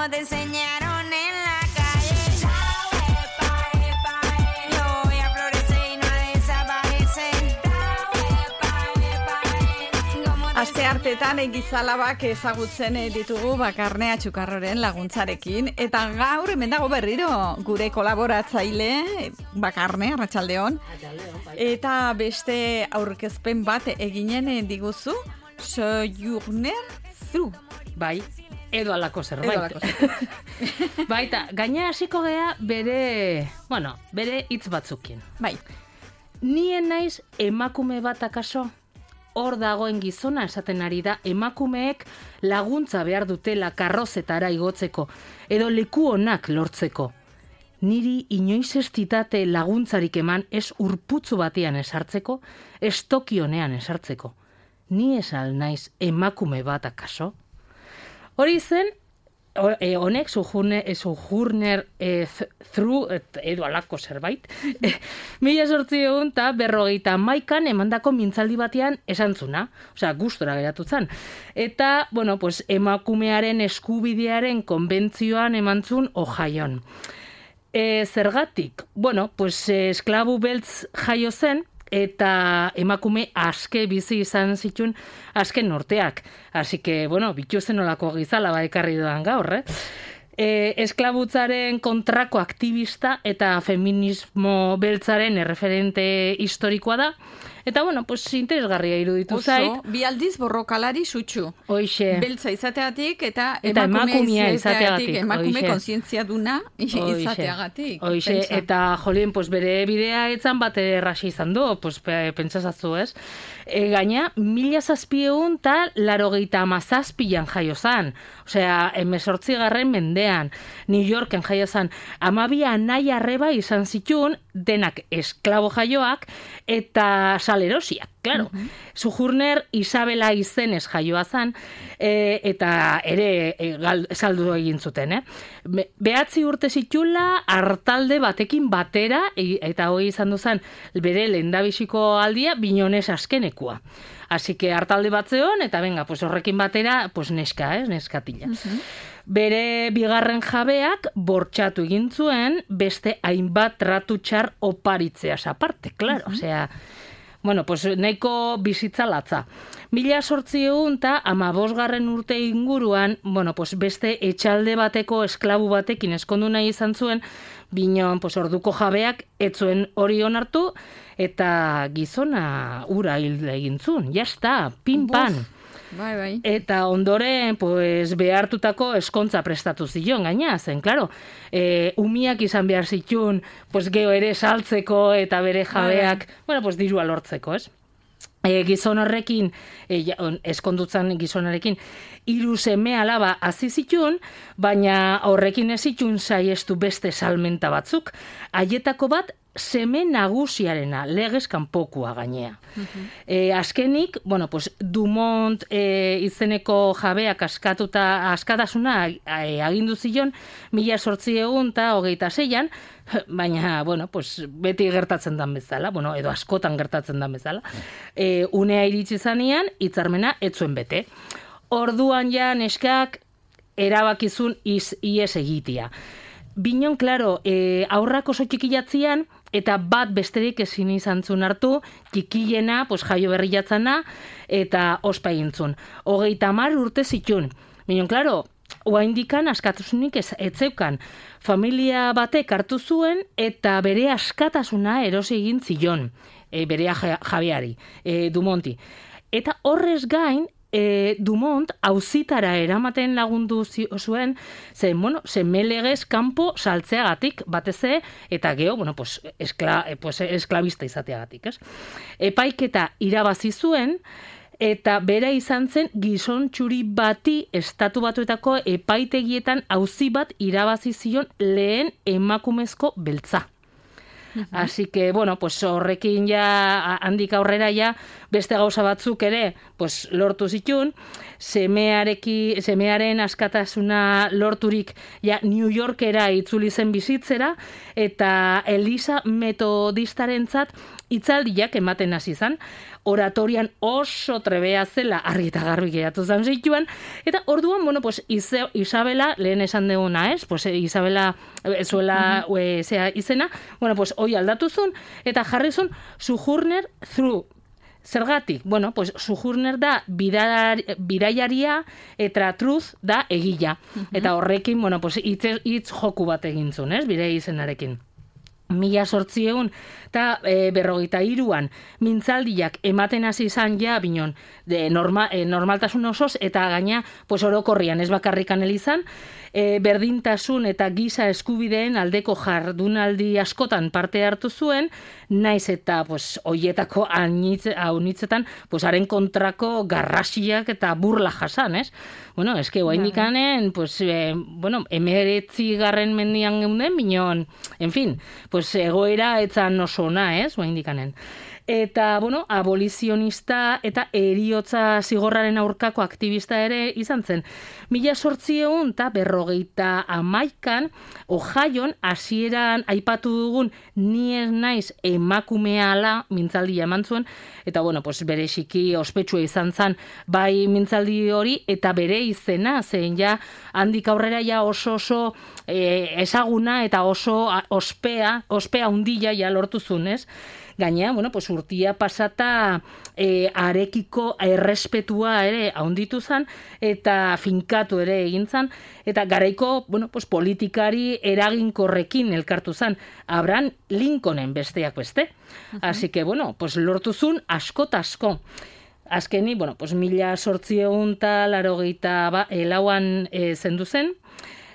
como te enseñaron en la calle. Epa, epa, eh. Yo y no a desaparecer. Epa, epa, Aste hartetan egizalabak ezagutzen eh, ditugu bakarnea txukarroren laguntzarekin. Eta gaur hemen dago berriro gure kolaboratzaile bakarne, arratsaldeon. Eta beste aurkezpen bat eginen eh, diguzu, Sojourner Through. Bai, edo alako zerbait. Edo halako Baita, gaina hasiko gea bere, bueno, bere hitz batzukin. Bai, Nien naiz emakume bat akaso? Hor dagoen gizona esaten ari da emakumeek laguntza behar dutela karrozetara igotzeko edo leku onak lortzeko. Niri inoiz ez ditate laguntzarik eman ez urputzu batean esartzeko, ez tokionean esartzeko. Ni esal naiz emakume bat akaso? Hori zen, e, honek sujurne, e, sujurner e, th- through, et, edo alako zerbait, mila sortzi egun eta berrogeita maikan emandako mintzaldi batean esan zuna, osea, gustora geratu zen. Eta, bueno, pues, emakumearen eskubidearen konbentzioan emantzun ojaion. E, zergatik? Bueno, pues esklabu beltz jaio zen, eta emakume aske bizi izan zitun azken norteak. Así que, bueno, bitu zen olako gizala ba ekarri dudan gaur, eh? E, esklabutzaren kontrako aktivista eta feminismo beltzaren erreferente historikoa da. Eta, bueno, pues interesgarria iruditu zait. oso, bi aldiz borrokalari sutxu. Hoixe. Beltza izateatik eta, Eta emakumea izateagatik, emakume hoixe. kontzientzia duna izateagatik. Hoixe, eta jolien, pues bere bidea etzan bat errasi izan du, pues pe- pentsazazu ez. E, gaina, mila zazpieun eta larogeita amazazpian jaio zan. Osea, emezortzi garren mendean, New Yorken jaio zan. Amabia nahi arreba izan zitun, denak esklabo jaioak, eta salerosiak, claro. Sujurner Isabela izenez jaioa zan, e, eta ere e, gal, saldu egin zuten, eh? Be- Behatzi urte zitula hartalde batekin batera, e, eta hoi izan duzan bere lehendabiziko aldia, binones askenekua. Así que hartalde bat zeon, eta venga, pues horrekin batera, pues neska, ez, neskatila. Bere bigarren jabeak bortxatu egin zuen beste hainbat tratu txar oparitzeaz aparte, claro, osea, bueno, pues nahiko bizitza latza. Mila sortzi egun eta amabosgarren urte inguruan, bueno, pues beste etxalde bateko esklabu batekin eskondu nahi izan zuen, binon, pues orduko jabeak etzuen hori onartu, eta gizona ura hil egin zuen, jazta, pinpan. Bai, bai. Eta ondoren, pues, behartutako eskontza prestatu zion, gaina, zen, claro, e, umiak izan behar zitun, pues, geho ere saltzeko eta bere jabeak, bueno, pues, dirua lortzeko, ez? E, gizon horrekin, e, ja, on- eskondutzen gizonarekin, hiru seme alaba hasi zitun, baina horrekin ez zitun saiestu beste salmenta batzuk. Haietako bat seme nagusiarena, legez kanpokua gainea. E, azkenik, bueno, pues, Dumont e, izeneko jabeak askatuta askatasuna e, agindu zion, mila sortzi egun eta hogeita zeian, baina, bueno, pues, beti gertatzen dan bezala, bueno, edo askotan gertatzen dan bezala, e, unea iritsi zanean, hitzarmena etzuen bete. Orduan ja neskak erabakizun iz, ies egitia. Binon, klaro, e, aurrak oso txikilatzian, eta bat besterik ezin izan zuen hartu, txikiena, pues, jaio berri jatzana, eta ospa egin zuen. Hogeita mar urte zitun. Binon, klaro, Oaindikan askatasunik ez etzeukan. Familia batek hartu zuen eta bere askatasuna erosi egin zion, e, bere ja- jabeari, e, Dumonti. Eta horrez gain, e, Dumont auzitara eramaten lagundu zuen, zen, bueno, semelegez kanpo saltzeagatik, batez ere, eta geho, bueno, pues, eskla, eh, pues, esklabista izateagatik, ez? Epaiketa irabazi zuen, eta bera izan zen gizon txuri bati estatu batuetako epaitegietan auzi bat irabazi zion lehen emakumezko beltza. Así que, bueno, pues horrekin ja handik aurrera ja, beste gauza batzuk ere pues, lortu zitun, semeareki, semearen askatasuna lorturik ja, New Yorkera itzuli zen bizitzera, eta Elisa metodistarentzat itzaldiak ematen hasi zen, oratorian oso trebea zela argi eta garbi geratu zen zituen, eta orduan, bueno, pues, Ize, Isabela, lehen esan duguna, ez? Pues, eh, Isabela eh, zuela eh, zea izena, bueno, pues, hoi aldatu zuen, eta jarri zuen Sojourner Through, Zergatik, bueno, pues Sojourner da bidar, bidaiaria eta Truth da egila. Eta horrekin, bueno, pues hitz, hitz joku bat egin zuen, ez? Bire izenarekin. Mila sortzieun eta e, berrogeita iruan mintzaldiak ematen hasi izan ja binon de norma, e, normaltasun osoz eta gaina pues orokorrian ez bakarrikan elizan e, berdintasun eta giza eskubideen aldeko jardunaldi askotan parte hartu zuen naiz eta pues hoietako anitz haunitzetan pues haren kontrako garrasiak eta burla jasan, ez? Bueno, eske oraindikanen pues e, bueno, 19 garren mendian geunden binon, en fin, pues egoera etzan oso ona, ez? Oraindikanen eta, bueno, abolizionista eta eriotza zigorraren aurkako aktivista ere izan zen. Mila sortzieun eta berrogeita amaikan, ojaion, hasieran aipatu dugun ni ez naiz emakumea ala mintzaldi eman zuen, eta, bueno, pues, bere xiki ospetsua izan zen bai mintzaldi hori, eta bere izena, zein ja, handik aurrera ja oso oso e, ezaguna eta oso ospea, ospea undila ja lortu zuen, ez? Gaina, bueno, pues urtia pasata e, arekiko errespetua ere haunditu zan, eta finkatu ere egin zan, eta garaiko, bueno, pues politikari eraginkorrekin elkartu zan, Abraham Lincolnen besteak beste. Así que, bueno, pues lortu zun askot asko. Azkeni, bueno, pues mila sortzieun eta ba, elauan e, zendu zen,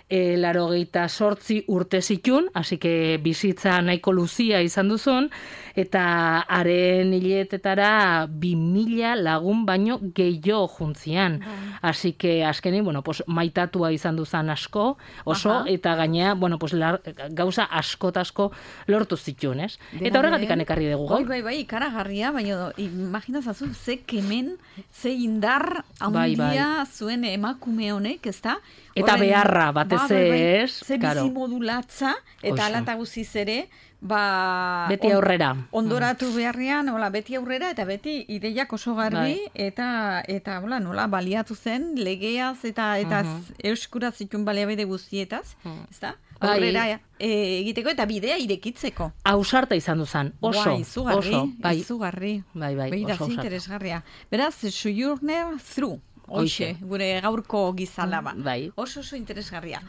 e, larogeita sortzi urte zitun, hasi que bizitza nahiko luzia izan duzun, eta haren hiletetara bi mila lagun baino gehiago juntzian. Hasi que azkeni, bueno, pues, maitatua izan duzan asko, oso, Aha. eta gainea, bueno, pues, lar, gauza askotasko lortu zitun, ez? Eta horregatik den. ekarri dugu Bai, gaur. bai, bai, ikaragarria, baina imaginazazu, ze kemen, ze indar Bai, handia zuen emakume honek, ezta? Eta Horren- beharra, batez Ba, bai, bai, ez, Ze bizi modulatza, eta Hoxe. ala eta guziz ere, ba... Beti aurrera. Ondoratu beharrean, hola, beti aurrera, eta beti ideiak oso garbi, Bai. eta, eta hola, nola, baliatu zen, legeaz, eta, eta Mhm. euskura zituen baliabide guztietaz, ezta? Bai. Aurrera e, egiteko eta bidea irekitzeko. Ausarta izan duzan, oso, Bai, izugarri, oso, bai, izugarri. bai, bai, Begira, oso ausarta. interesgarria. Beraz, Sojourner Through. Hoxe, gure gaurko gizalaba. Bai. Oso oso interesgarria.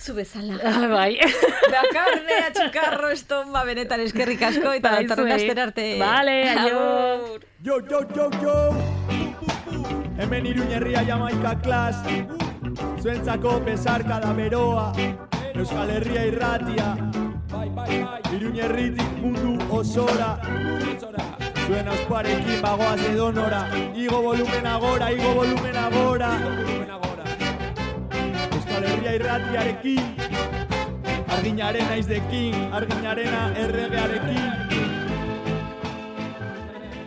Zu bezala. Ah, bai. Bakarne, atxukarro, estomba, benetan eskerrik asko, eta Bai, datorren zuei. astera arte. Vale, aio. Yo, yo, yo, yo Hemen iruñerria jamaika klas Zuentzako pesarka da beroa Euskal Herria irratia Iruñerritik mundu osora Zuen ausparekin bagoaz edonora Igo volumen agora, igo volumen agora. Euskal Herria irratiarekin. Arginaren naizdekin, arginarena erregearekin